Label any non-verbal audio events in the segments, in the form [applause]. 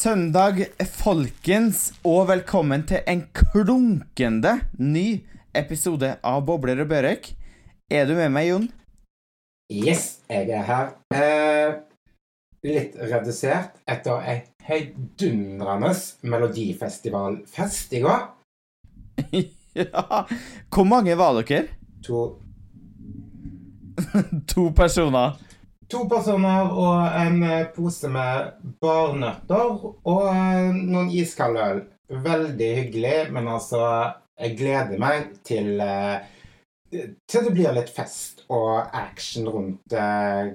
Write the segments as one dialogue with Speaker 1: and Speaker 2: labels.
Speaker 1: Søndag, folkens, og velkommen til en klunkende ny episode av Bobler og Børek. Er du med meg, Jon?
Speaker 2: Yes, jeg er her. Eh, litt redusert etter ei heidundrende melodifestivalfest i går. [laughs]
Speaker 1: ja. Hvor mange var dere?
Speaker 2: To, [laughs]
Speaker 1: To personer.
Speaker 2: To personer og en eh, pose med barnøtter og eh, noen iskald øl. Veldig hyggelig, men altså Jeg gleder meg til eh, til det blir litt fest og action rundt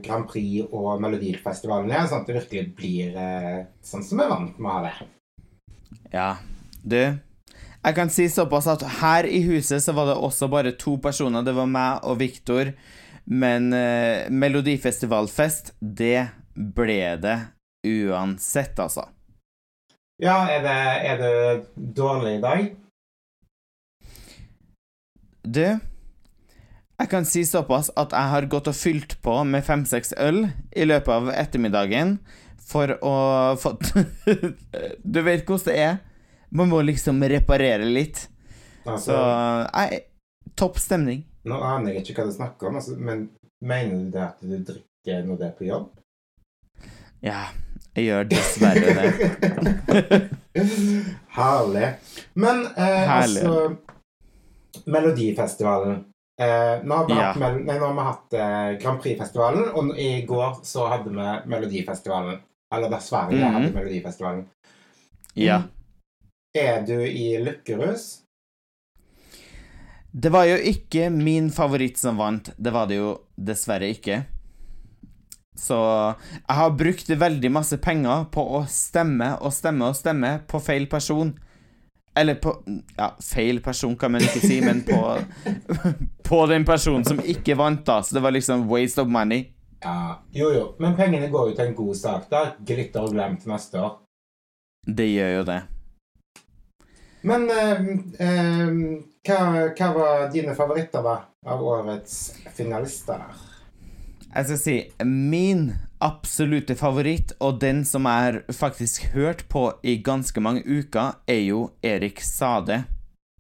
Speaker 2: Grand Prix og Melodifestivalen igjen, sånn at det virkelig blir sånn som vi er vant med å ha det.
Speaker 1: Ja, du Jeg kan si såpass at her i huset så var det også bare to personer. Det var meg og Viktor. Men eh, Melodifestivalfest, det ble det uansett, altså.
Speaker 2: Ja, er det, er det dårlig i dag?
Speaker 1: Du, jeg kan si såpass at jeg har gått og fylt på med fem-seks øl i løpet av ettermiddagen for å få [laughs] Du vet hvordan det er. Man må liksom reparere litt.
Speaker 2: Altså,
Speaker 1: Så jeg, topp stemning.
Speaker 2: Nå aner jeg ikke hva du snakker om, altså, men mener du det at du drikker når du er på jobb?
Speaker 1: Ja, jeg gjør dessverre det. [laughs]
Speaker 2: Herlig. Men eh,
Speaker 1: Herlig.
Speaker 2: altså Melodifestivalen. Eh, nå har vi
Speaker 1: Ja.
Speaker 2: hatt, nei, nå har vi hatt eh, Grand Prix-festivalen, og i går så hadde vi Melodifestivalen. Eller dessverre Sverige
Speaker 1: -hmm.
Speaker 2: hadde Melodifestivalen.
Speaker 1: Ja.
Speaker 2: Er du i lykkerus?
Speaker 1: Det var jo ikke min favoritt som vant. Det var det jo dessverre ikke. Så jeg har brukt veldig masse penger på å stemme og stemme og stemme på feil person. Eller på Ja, feil person kan man ikke si, men på [laughs] På den personen som ikke vant, da. Så det var liksom waste of money.
Speaker 2: Ja. Jo, jo. Men pengene går jo til en god sak, da. Glitter og glemt neste år.
Speaker 1: Det gjør jo det.
Speaker 2: Men eh, eh, hva, hva var dine favoritter, da? Av årets finalister?
Speaker 1: Jeg skal si min absolutte favoritt, og den som jeg faktisk hørt på i ganske mange uker, er jo Erik Sade.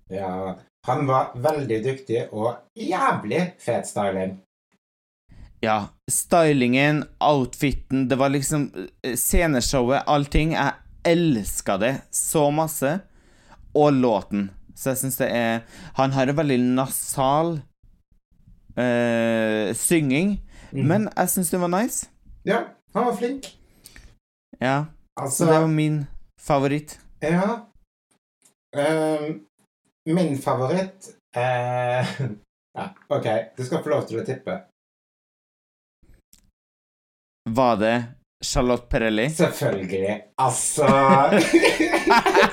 Speaker 2: Ja, han var veldig dyktig og jævlig fet styling.
Speaker 1: Ja, stylingen, outfiten, det var liksom eh, sceneshowet, allting. Jeg elska det så masse. Og låten. Så jeg syns det er Han har en veldig nasal eh, synging,
Speaker 2: mm.
Speaker 1: men jeg syns det var nice.
Speaker 2: Ja, han var flink.
Speaker 1: Ja,
Speaker 2: Altså,
Speaker 1: så det var min favoritt.
Speaker 2: ja Um, Min favoritt uh, [laughs] Ja, OK, du skal få lov til å tippe.
Speaker 1: Var det Charlotte Perelli?
Speaker 2: Selvfølgelig. Altså [laughs] [laughs]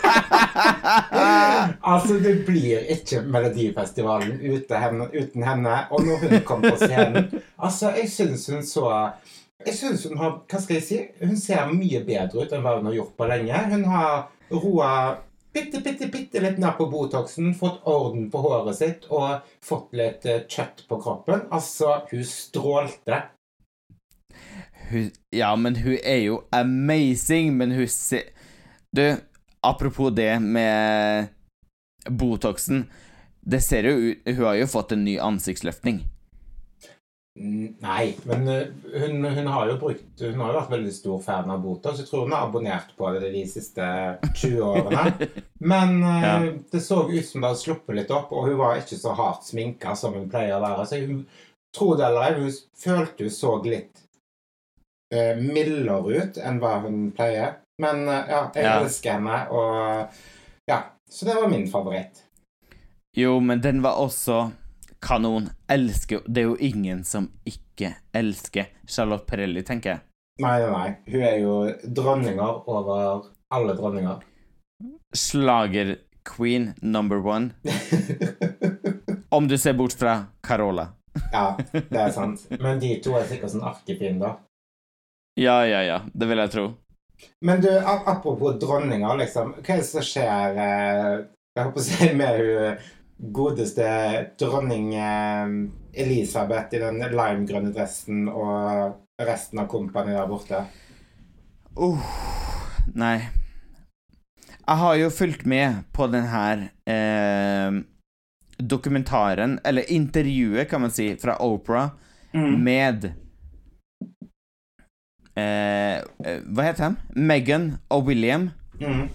Speaker 2: Altså, det blir ikke Melodifestivalen uten henne. Og når hun kom på scenen Altså, jeg syns hun så Jeg syns hun har Hva skal jeg si? Hun ser mye bedre ut enn hva hun har gjort på lenge. Hun har roa bitte, bitte, bitte litt ned på Botoxen, fått orden på håret sitt og fått litt eh, kjøtt på kroppen. Altså, hun strålte.
Speaker 1: Hun, ja, men hun er jo amazing, men hun ser Du, apropos det med Botoxen. Det ser jo ut Hun har jo fått en ny ansiktsløftning.
Speaker 2: Mm, Nei, men uh, hun, hun har jo brukt Hun har jo vært veldig stor fan av Botox. Jeg tror hun har abonnert på det de siste 20 årene. [laughs] Men uh,
Speaker 1: Ja.
Speaker 2: det så ut som det hadde sluppet litt opp, og hun var ikke så hardt sminka som hun pleier å være. Så hun tro det eller ei, hun følte hun så litt uh, mildere ut enn hva hun pleier. Men uh, ja, jeg
Speaker 1: Ja.
Speaker 2: elsker henne, og ja. Så det var min favoritt.
Speaker 1: Jo, men den var også kanon. Elsker Det er jo ingen som ikke elsker Charlotte Perelli, tenker jeg.
Speaker 2: Nei, nei, nei. Hun er jo dronninger over alle dronninger.
Speaker 1: Slager-queen number one. [laughs] Om du ser bort fra Carola.
Speaker 2: Ja, det er [laughs] sant. Men de to er sikkert sånn arkefiender.
Speaker 1: Ja, ja, ja. Det vil jeg tro.
Speaker 2: Men du, apropos dronninger, liksom. Hva er det som skjer eh, Jeg håper å si med hun godeste dronning eh, Elisabeth i den limegrønne dressen og resten av kompaniet der borte?
Speaker 1: uh, Nei. Jeg har jo fulgt med på den her eh, dokumentaren, eller intervjuet, kan man si, fra Opera
Speaker 2: Mm.
Speaker 1: med eh, eh, Hva heter han? Meghan og William.
Speaker 2: Mm.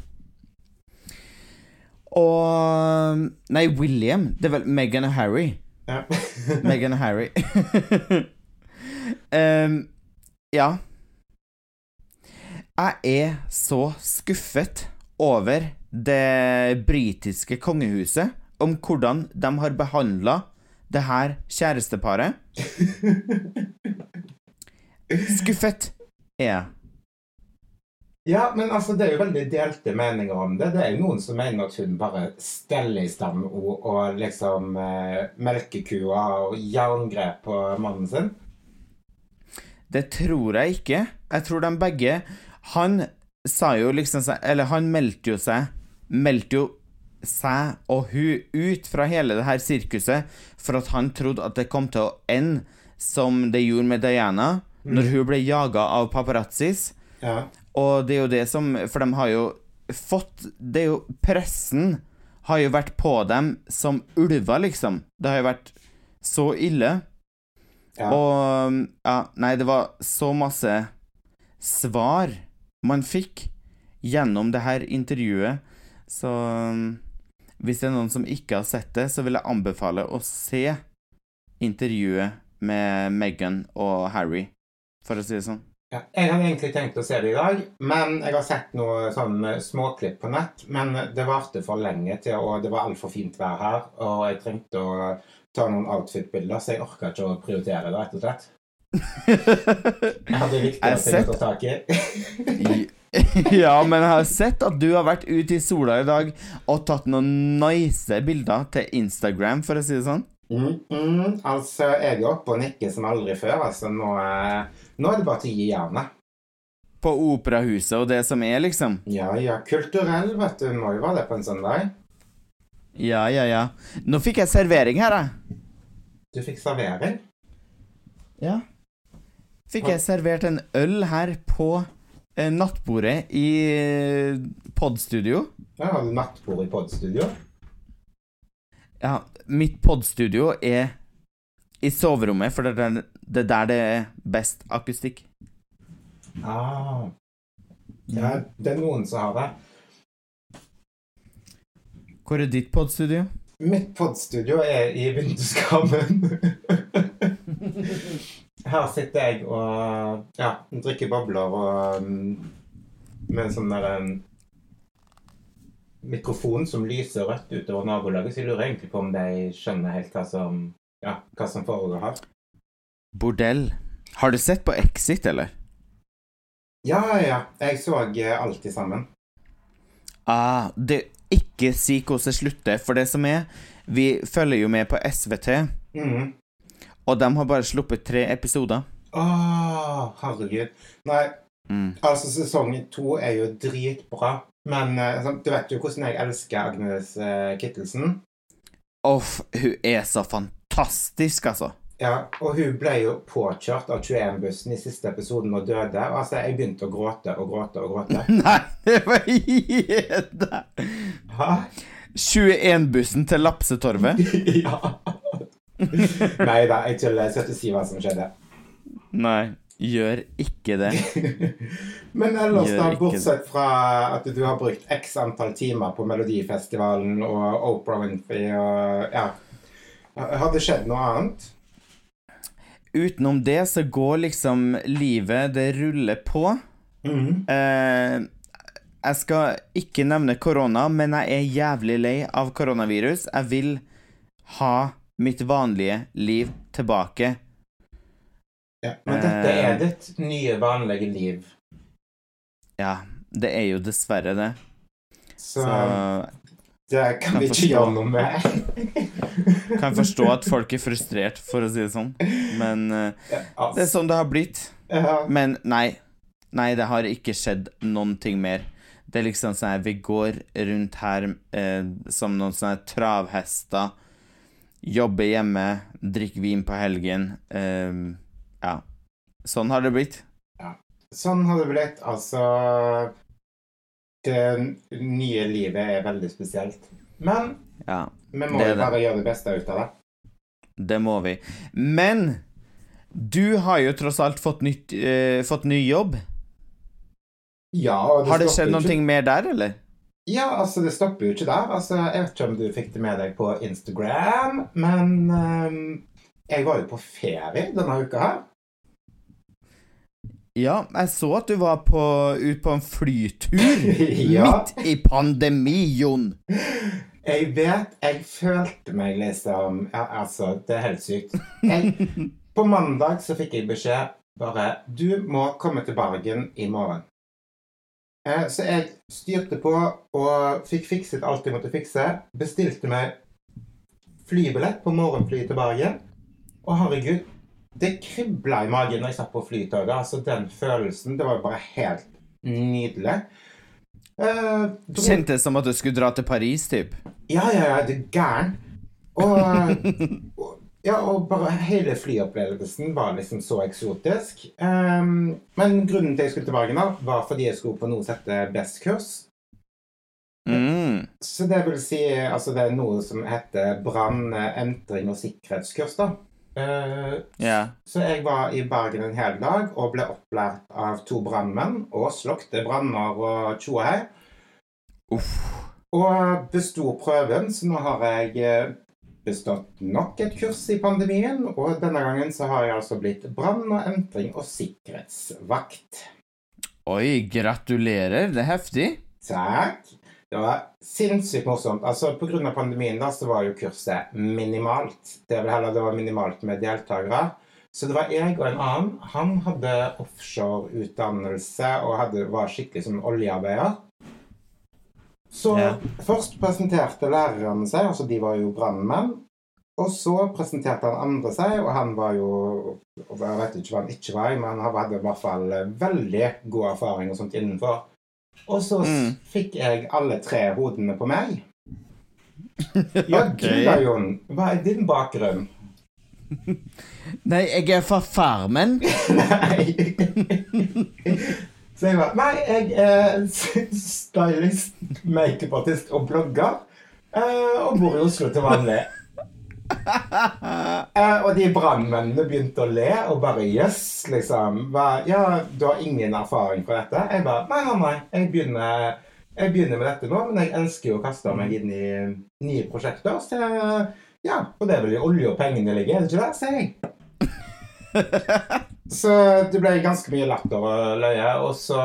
Speaker 1: Og Nei, William. Det er vel Meghan og Harry.
Speaker 2: Ja. [laughs]
Speaker 1: Meghan og Harry. [laughs] um, ja. Jeg er så skuffet over det britiske kongehuset om hvordan de har behandla det her kjæresteparet. [laughs] Skuffet er.
Speaker 2: Ja, men altså, det er jo veldig delte meninger om det. Det er jo noen som mener at hun bare steller i stand og, og liksom eh, melkekua og jerngrep på mannen sin.
Speaker 1: Det tror jeg ikke. Jeg tror de begge Han sa jo liksom Eller han meldte jo seg Meldte jo seg og hun ut fra hele det her sirkuset for at han trodde at det kom til å ende som det gjorde med Diana, når hun ble jaga av paparazzis.
Speaker 2: Ja.
Speaker 1: Og det er jo det som For de har jo fått Det er jo Pressen har jo vært på dem som ulver, liksom. Det har jo vært så ille.
Speaker 2: Ja.
Speaker 1: Og ja, nei, det var så masse svar man fikk gjennom det her intervjuet, så um, hvis det er noen som ikke har sett det, så vil jeg anbefale å se intervjuet med Meghan og Harry, for å si det sånn.
Speaker 2: Ja, jeg hadde egentlig tenkt å se det i dag, men jeg har sett noe sånn eh, småklipp på nett. Men det varte for lenge til, og det var altfor fint vær her. Og jeg trengte å ta noen outfit-bilder, så jeg orka ikke å prioritere det, rett og slett. [laughs] Jeg hadde viktigere ting å ta tak i. [laughs]
Speaker 1: ja, men jeg har sett at du har vært ute i sola i dag og tatt noen nice bilder til Instagram, for å si det sånn.
Speaker 2: Mm, mm, altså, jeg er oppe og nikker som aldri før. Altså, nå, eh, nå er det bare til å gi jernet.
Speaker 1: På operahuset og det som er, liksom.
Speaker 2: Ja, ja. Kulturell, vet du. Må jo være det på en søndag.
Speaker 1: Ja, ja, ja. Nå fikk jeg servering her, jeg.
Speaker 2: Du fikk servering.
Speaker 1: Ja. Fikk jeg servert en øl her på eh, nattbordet i eh, podstudio.
Speaker 2: Ja, har du nattbord i podstudio?
Speaker 1: Ja, mitt podstudio er i soverommet, for det er der det, er der det er best akustikk.
Speaker 2: Ah. Ja, det er noen som har det.
Speaker 1: Hvor er ditt podstudio?
Speaker 2: Mitt podstudio er i vinduskarmen. [laughs] Her sitter jeg og ja, drikker bobler og um, med en sånn der en mikrofon som lyser rødt utover nabolaget, så jeg lurer egentlig på om de skjønner helt hva som, ja, hva som foregår her.
Speaker 1: Bordell. Har du sett på Exit, eller?
Speaker 2: Ja, ja. Jeg så eh, alltid sammen.
Speaker 1: Ah, det Ikke si hvordan det slutter, for det som er Vi følger jo med på SVT,
Speaker 2: Mhm.
Speaker 1: og de har bare sluppet tre episoder.
Speaker 2: Åh, herregud. Nei,
Speaker 1: Mm.
Speaker 2: altså sesong to er jo dritbra. Men eh, sånn, du vet jo hvordan jeg elsker Agnes eh, Kittelsen.
Speaker 1: Uff, hun er så fantastisk, altså.
Speaker 2: Ja, og hun ble jo påkjørt av 21-bussen i siste episoden og døde. Og altså, jeg begynte å gråte og gråte og gråte. [laughs]
Speaker 1: Nei, det var gjedda!
Speaker 2: Hæ?
Speaker 1: 21-bussen til Lapsetorvet. [laughs]
Speaker 2: ja. Nei da, jeg tuller. Jeg skal ikke si hva som skjedde.
Speaker 1: Nei, gjør ikke det. [laughs]
Speaker 2: Men ellers,
Speaker 1: Gjør
Speaker 2: da, bortsett fra at du har brukt x antall timer på Melodifestivalen og Oprah Winfrey og Ja. Har det skjedd noe annet?
Speaker 1: Utenom det så går liksom livet Det ruller på.
Speaker 2: Mm.
Speaker 1: Eh, jeg skal ikke nevne korona, men jeg er jævlig lei av koronavirus. Jeg vil ha mitt vanlige liv tilbake.
Speaker 2: Ja, men dette
Speaker 1: Eh.
Speaker 2: er ditt nye, vanlige liv.
Speaker 1: Ja, det er jo dessverre det.
Speaker 2: Så,
Speaker 1: Så
Speaker 2: det kan
Speaker 1: kan
Speaker 2: vi ikke gjøre noe med. [laughs]
Speaker 1: kan forstå at folk er frustrert, for å si det sånn. Men uh,
Speaker 2: Ja,
Speaker 1: det er sånn det har blitt.
Speaker 2: ja.
Speaker 1: Men nei. Nei, det har ikke skjedd noen ting mer. Det er liksom sånn at Vi går rundt her eh, som noen sånne travhester. Jobber hjemme, drikker vin på helgen. Eh, ja. Sånn har det blitt.
Speaker 2: sånn har det blitt. Altså Det nye livet er veldig spesielt. Men
Speaker 1: Ja,
Speaker 2: vi må
Speaker 1: Det
Speaker 2: jo bare gjøre det beste ut av det.
Speaker 1: det må vi. Men du har jo tross alt fått, nytt, uh, fått ny jobb.
Speaker 2: Ja, og
Speaker 1: Har det skjedd noe mer der, eller?
Speaker 2: Ja, altså, det stopper jo ikke der. Altså, jeg vet ikke om du fikk det med deg på Instagram, men um, jeg var jo på ferie denne uka her.
Speaker 1: Ja, jeg så at du var på, ut på en flytur [laughs]
Speaker 2: Ja.
Speaker 1: midt i pandemi, Jon.
Speaker 2: Jeg vet Jeg følte meg liksom ja, Altså, det er helt sykt. Jeg, på mandag så fikk jeg beskjed bare Du må komme til Bergen i morgen. Eh, så jeg styrte på og fikk fikset alt jeg måtte fikse. Bestilte meg flybillett på morgenflyet til Bergen. Og herregud, det kribla i magen når jeg satt på flytoget. Altså, den følelsen Det var bare helt nydelig. Uh, dro-
Speaker 1: Kjentes som at du skulle dra til Paris, typ.
Speaker 2: ja, ja, ja, det er gæren. Og, og, ja, og bare hele flyopplevelsen var liksom så eksotisk. Um, men grunnen til at jeg skulle til Bergen, da, var fordi jeg skulle på noe som heter BEST-kurs.
Speaker 1: Mm.
Speaker 2: Så det vil si altså det er noe som heter brann-, entring- og sikkerhetskurs, da. Eh,
Speaker 1: yeah.
Speaker 2: så jeg var i Bergen en hel dag og ble opplært av to brannmenn og slokte branner og
Speaker 1: tjohei.
Speaker 2: Og besto prøven, så nå har jeg eh, bestått nok et kurs i pandemien. Og denne gangen så har jeg altså blitt brann- og entring- og sikkerhetsvakt.
Speaker 1: Oi, gratulerer. Det er heftig.
Speaker 2: Takk. Det var sinnssykt morsomt. Altså, av pandemien da, så var jo kurset minimalt. Det heller det var minimalt med deltakere. Så det var jeg og en annen. Han hadde offshoreutdannelse og hadde, var skikkelig som oljearbeider. Så
Speaker 1: Ja.
Speaker 2: først presenterte lærerne seg, altså de var jo brannmenn. Og så presenterte han andre seg, og han var jo Jeg vet ikke hva han ikke var, men han hadde i hvert fall veldig god erfaring og sånt innenfor. Og så
Speaker 1: Mm.
Speaker 2: fikk jeg alle tre hodene på meg. [laughs] Ja,
Speaker 1: okay.
Speaker 2: du da, Jon. Hva er din bakgrunn? [laughs]
Speaker 1: Nei, jeg er fra Farmen. [laughs]
Speaker 2: Nei. Så jeg var Nei, jeg er stylist, makeupartist og blogger. eh, Og bor i Oslo til vanlig. [laughs] Eh, Og de brannmennene begynte å le og bare Jøss, liksom. Hva, ja, du har ingen erfaring fra dette? Jeg bare Nei, nei, nei. Jeg begynner, jeg begynner med dette nå, men jeg elsker jo å kaste meg inn i nye prosjekter. Så ja, og det er vel i olje og pengene ligger, er det ikke det? sier jeg. [laughs] Så det ble ganske mye latter og løye. Og så,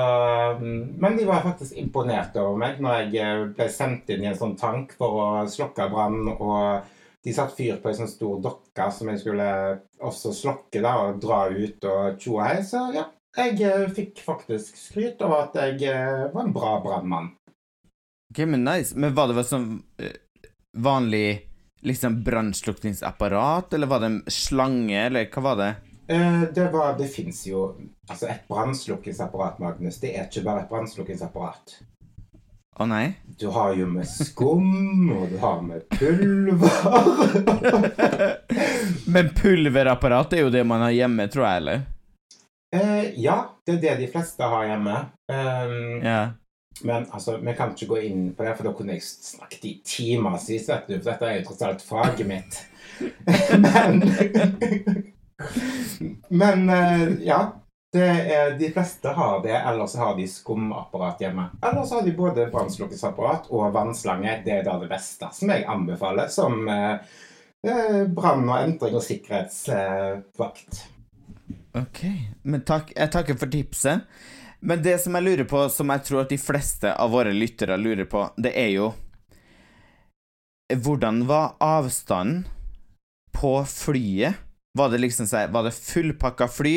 Speaker 2: mm, men de var faktisk imponert over meg når jeg eh, ble sendt inn i en sånn tank for å slokke brann. Og de satte fyr på en sånn stor dokke som jeg skulle også slokke da, og dra ut og tjo og hei. Så ja, jeg eh, fikk faktisk skryt over at jeg eh, var en bra brannmann.
Speaker 1: Ok, men nice. Men var det sånn eh, vanlig liksom brannslukningsapparat, eller var det en slange, eller hva var det?
Speaker 2: Det, var- det fins jo Altså, et brannslukkingsapparat, Magnus, det er ikke bare et brannslukkingsapparat.
Speaker 1: Å nei?
Speaker 2: Du har jo med skum, og du har med pulver. [laughs]
Speaker 1: Men pulverapparat er jo det man har hjemme, tror jeg, eller?
Speaker 2: eh, ja, det er det de fleste har hjemme. Um,
Speaker 1: Ja.
Speaker 2: Men altså, vi kan ikke gå inn på det, for da kunne jeg snakket i timevis, vet du. For dette er jo tross alt faget mitt. [laughs] men [laughs] Men eh, ja. Er, de fleste har det, eller så har de skumapparat hjemme. Eller så har de både brannslukkingsapparat og vannslange. Det er da det beste, som jeg anbefaler som eh, eh, brann- og entring- og sikkerhetsvakt.
Speaker 1: Ok, men takk, jeg takker for tipset. Men det som jeg lurer på, som jeg tror at de fleste av våre lyttere lurer på, det er jo Hvordan var avstanden på flyet? Var det liksom sånn Var det fullpakka fly,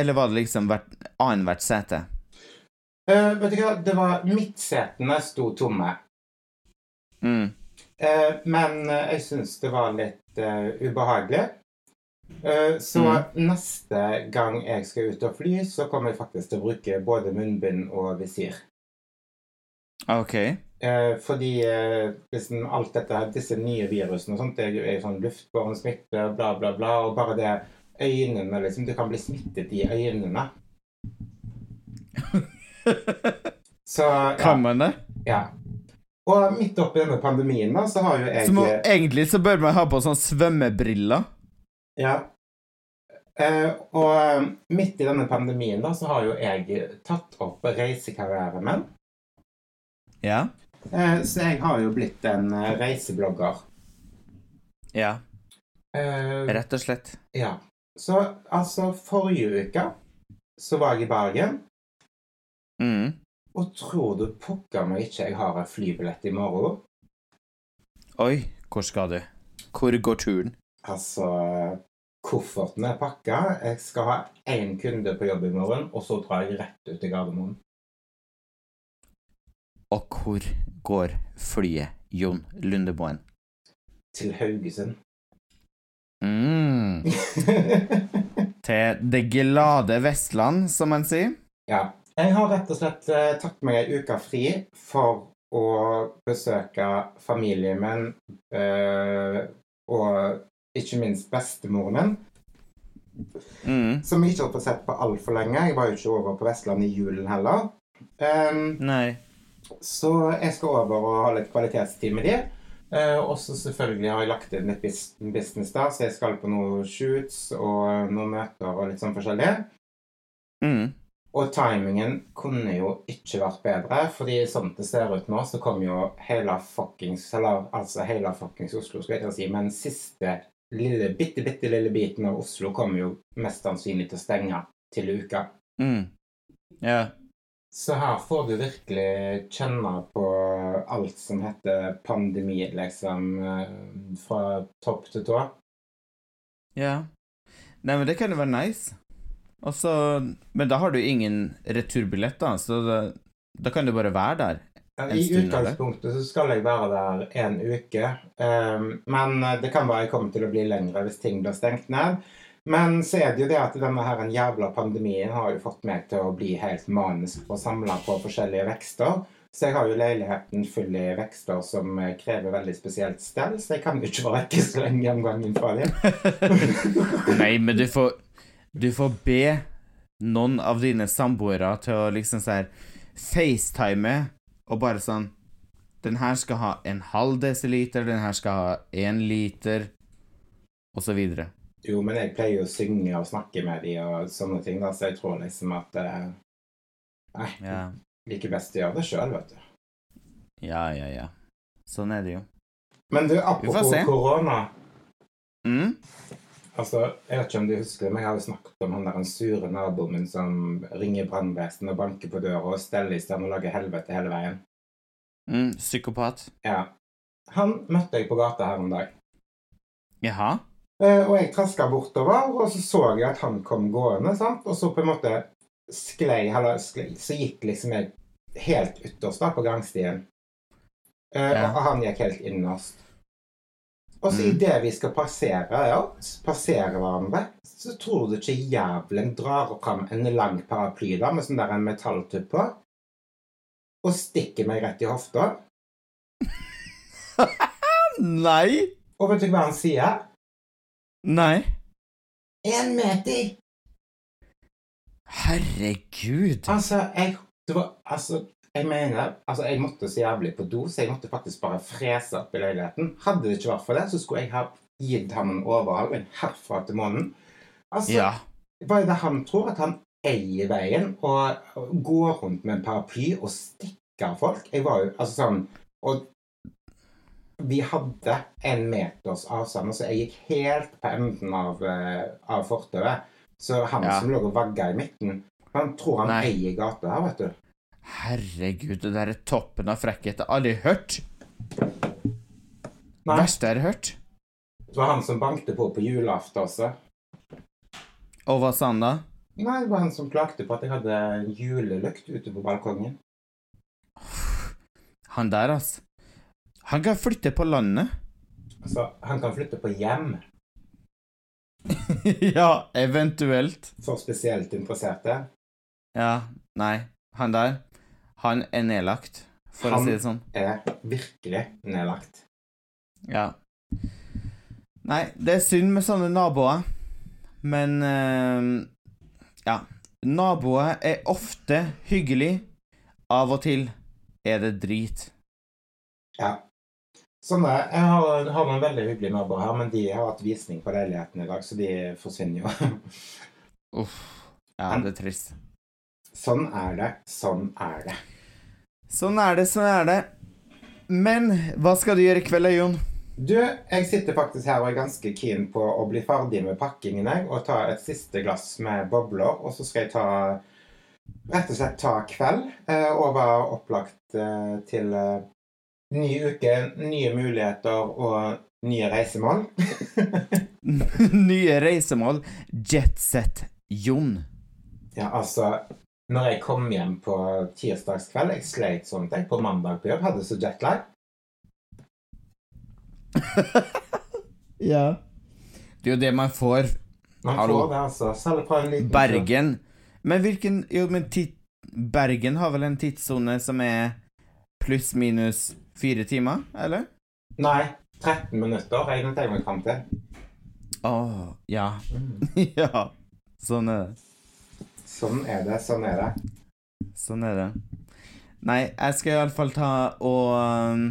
Speaker 1: eller var det liksom hvert, annethvert sete?
Speaker 2: Uh, vet du hva, det var midtsetene sto tomme.
Speaker 1: Mm.
Speaker 2: Uh, men uh, jeg syns det var litt eh, ubehagelig. Eh, så neste gang jeg skal ut og fly, så kommer jeg faktisk til å bruke både munnbind og visir.
Speaker 1: Ok.
Speaker 2: Fordi liksom alt dette, disse nye virusene og sånt, det er jo sånn luftbåren smitte, bla, bla, bla. Og bare det øynene liksom Du kan bli smittet i øynene. [laughs] Så ja.
Speaker 1: Kan man det?
Speaker 2: ja. Og midt oppi denne pandemien, da, så har jo jeg
Speaker 1: Så må, egentlig så bør man ha på sånn svømmebriller.
Speaker 2: Ja. Eh, og eh, midt i denne pandemien, da, så har jo jeg tatt opp reisekarrieren min.
Speaker 1: Ja.
Speaker 2: Eh, så jeg har jo blitt en eh, reiseblogger.
Speaker 1: Ja.
Speaker 2: Eh,
Speaker 1: Rett og slett.
Speaker 2: Ja. Så altså, forrige uke så var jeg i Bergen,
Speaker 1: Mm.
Speaker 2: og tror du pokker meg ikke jeg har en flybillett i morgen?
Speaker 1: Oi, hvor skal du? Hvor går turen?
Speaker 2: Altså, kofferten er pakka. Jeg skal ha én kunde på jobb i morgen, og så drar jeg rett ut til Gardermoen.
Speaker 1: Og hvor går flyet, Jon Lundeboen?
Speaker 2: Til Haugesund.
Speaker 1: Mm. [laughs] Til det glade Vestland, som man sier.
Speaker 2: ja. Jeg har rett og slett eh, tatt meg ei uke fri for å besøke familien min øh, og ikke minst bestemoren min,
Speaker 1: Mm.
Speaker 2: som jeg ikke har fått sett på altfor lenge. Jeg var jo ikke over på Vestlandet i julen heller. Um,
Speaker 1: Nei.
Speaker 2: Så jeg skal over og ha litt kvalitetstid med de. Eh, og så selvfølgelig har jeg lagt inn litt business da, så jeg skal på noen shoots og noen møter og litt sånn forskjellig.
Speaker 1: Mm.
Speaker 2: Og timingen kunne jo ikke vært bedre, fordi sånn det ser ut nå, så kommer jo hele fuckings Eller altså hele fuckings Oslo, skal jeg ikke si, men siste lille, bitte, bitte lille biten av Oslo kommer jo mest sannsynlig til å stenge til uka.
Speaker 1: Mm. Ja.
Speaker 2: Så her får du virkelig kjenne på alt som heter pandemi, liksom, eh, fra topp til tå.
Speaker 1: Ja. Nei, men det kan jo være nice. Og så Men da har du ingen returbillett, da, så da, da kan du bare være der. En
Speaker 2: I utgangspunktet så skal jeg være der en uke, um, men det kan være jeg kommer til å bli lengre hvis ting blir stengt ned. Men så er det jo det at denne her en jævla pandemien har jo fått meg til å bli helt manisk på å samle på forskjellige vekster. Så jeg har jo leiligheten full i vekster som eh, krever veldig spesielt stell, så jeg kan jo ikke være vekke så lenge om gangen fra dem. [laughs]
Speaker 1: Nei, men du får Du får be noen av dine samboere til å liksom sånn FaceTime og bare sånn Den her skal ha en halv desiliter, den her skal ha én liter, og så videre.
Speaker 2: Jo, men jeg pleier jo å synge og snakke med de og sånne ting, da, så jeg tror liksom at eh, Nei,
Speaker 1: Ja,
Speaker 2: like best å gjøre det sjøl, vet du.
Speaker 1: ja, ja. ja. Sånn er det jo.
Speaker 2: Men du, apropos korona
Speaker 1: Mm?
Speaker 2: Altså, Jeg vet ikke om du husker men jeg har jo snakket om han der den sure naboen min som ringer brannvesenet og banker på døra og steller i stand og lager helvete hele veien.
Speaker 1: Mm, psykopat.
Speaker 2: Ja. Han møtte jeg på gata her en dag.
Speaker 1: Jaha?
Speaker 2: Eh, og jeg traska bortover, og så så jeg at han kom gående. sant? Og så på en måte sklei, eller sklei Så gikk liksom jeg helt ytterst da, på gangstien. Eh,
Speaker 1: Ja.
Speaker 2: Og han gikk helt innerst. Og så
Speaker 1: Mm.
Speaker 2: idet vi skal passere, ja, passere hverandre, så tror du ikke jævelen drar fram en lang paraply da, med sånn der en metalltupp på, og stikker meg rett i hofta. [laughs]
Speaker 1: Nei!
Speaker 2: Og vet du hva han sier?
Speaker 1: Nei.
Speaker 2: En meter!
Speaker 1: Herregud.
Speaker 2: Altså, jeg det var, altså, jeg mener Altså, jeg måtte så jævlig på do, så jeg måtte faktisk bare frese opp i leiligheten. Hadde det ikke vært for det, så skulle jeg ha gitt ham en overhaling herfra til månen. Altså,
Speaker 1: Ja.
Speaker 2: hva er det han tror? At han eier veien og går rundt med en paraply og stikker folk? Jeg var jo altså sånn Og vi hadde en meters avstand, så jeg gikk helt på enden av, eh, av fortauet. Så han
Speaker 1: Ja.
Speaker 2: som lå og vagga i midten, han tror han
Speaker 1: Nei.
Speaker 2: eier gata her, vet du.
Speaker 1: Herregud, det der er toppen av frekkhet. Jeg har aldri hørt.
Speaker 2: Nei,
Speaker 1: Verste jeg har hørt.
Speaker 2: det var han som bankte på på julaften også.
Speaker 1: Og hva sa han da?
Speaker 2: Nei, det var han som klagde på at jeg hadde julelykt ute på balkongen.
Speaker 1: Han der, altså. Han kan flytte på landet.
Speaker 2: Altså, han kan flytte på hjem [laughs]
Speaker 1: ja, eventuelt.
Speaker 2: for spesielt interesserte.
Speaker 1: Ja, nei. Han der, han er nedlagt, for
Speaker 2: Han-
Speaker 1: å si det sånn.
Speaker 2: Er virkelig nedlagt.
Speaker 1: Ja. Nei, det er synd med sånne naboer, men uh, Ja. Naboer er ofte hyggelig. Av og til er det drit.
Speaker 2: Ja. Sånn er, Jeg har, har noen veldig hyggelige naboer her, men de har hatt visning på leiligheten i dag, så de forsvinner jo. [laughs]
Speaker 1: Uff. Ja, det er trist.
Speaker 2: Sånn er det. Sånn er det.
Speaker 1: Sånn er det, sånn er det. Men hva skal du gjøre i kveld, Jon?
Speaker 2: Du, jeg sitter faktisk her og er ganske keen på å bli ferdig med pakkingen jeg, og ta et siste glass med bobler. Og så skal jeg ta rett og slett ta kveld eh, og være opplagt eh, til eh, ny uke, nye muligheter og nye reisemål. [laughs]
Speaker 1: Nye reisemål. Jetset Jon.
Speaker 2: Ja, altså Når jeg kom hjem på tirsdagskveld Jeg sleit sånn tenk jeg på mandag på jobb hadde så jetlag. [laughs]
Speaker 1: Ja. Det er jo det man får.
Speaker 2: Man
Speaker 1: Hallo.
Speaker 2: får det, altså. Selv på en liten.
Speaker 1: Bergen. Men hvilken Jo, men Bergen har vel en tidssone som er pluss minus fire timer, eller?
Speaker 2: Nei, 13 minutter regnet jeg meg fram til.
Speaker 1: Å, ja. [laughs] ja. Sånn er det.
Speaker 2: Sånn er det. Sånn er det.
Speaker 1: Sånn er det. Nei, jeg skal iallfall ta og um,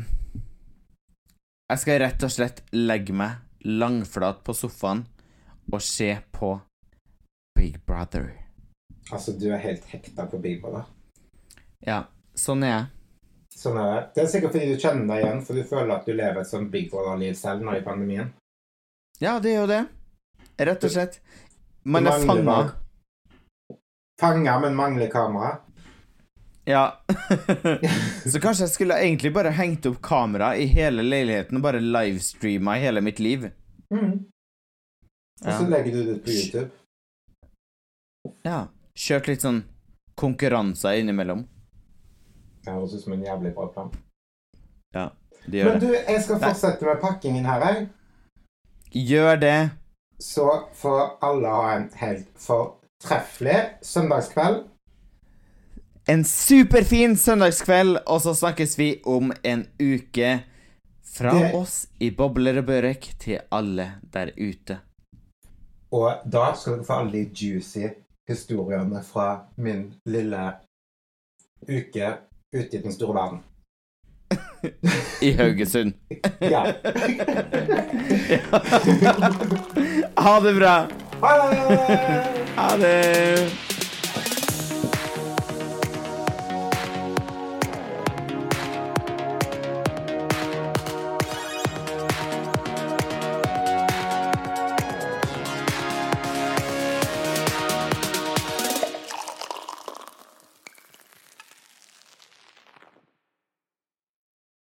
Speaker 1: Jeg skal rett og slett legge meg langflat på sofaen og se på Big Brother.
Speaker 2: Altså, du er helt hekta på Big Brother.
Speaker 1: Ja, sånn er jeg.
Speaker 2: Sånn er det. Det er sikkert fordi du kjenner deg igjen, for du føler at du lever et sånt Big Brother-liv selv nå i pandemien.
Speaker 1: Ja, det er jo det. Rett og slett. Man er fanga.
Speaker 2: Fanga, men mangler kamera.
Speaker 1: Ja. [laughs] Så kanskje jeg skulle egentlig bare hengt opp kamera i hele leiligheten og bare livestreama hele mitt liv.
Speaker 2: Mm. Og så
Speaker 1: Ja.
Speaker 2: legger du det på YouTube.
Speaker 1: ja. Kjørt litt sånn konkurranser innimellom.
Speaker 2: Det høres ut som en jævlig bra plan.
Speaker 1: Ja, det gjør det.
Speaker 2: Men du, jeg skal fortsette med pakkingen her, jeg.
Speaker 1: Gjør det.
Speaker 2: Så får alle ha en helt fortreffelig søndagskveld.
Speaker 1: En superfin søndagskveld, og så snakkes vi om en uke. Fra
Speaker 2: Det-
Speaker 1: oss i Bobler og Børek til alle der ute.
Speaker 2: Og da skal dere få alle de juicy historiene fra min lille uke ute i den store verden. [laughs]
Speaker 1: I Haugesund.
Speaker 2: Ja. [laughs]
Speaker 1: ha det bra.
Speaker 2: Ha det!
Speaker 1: Ha det.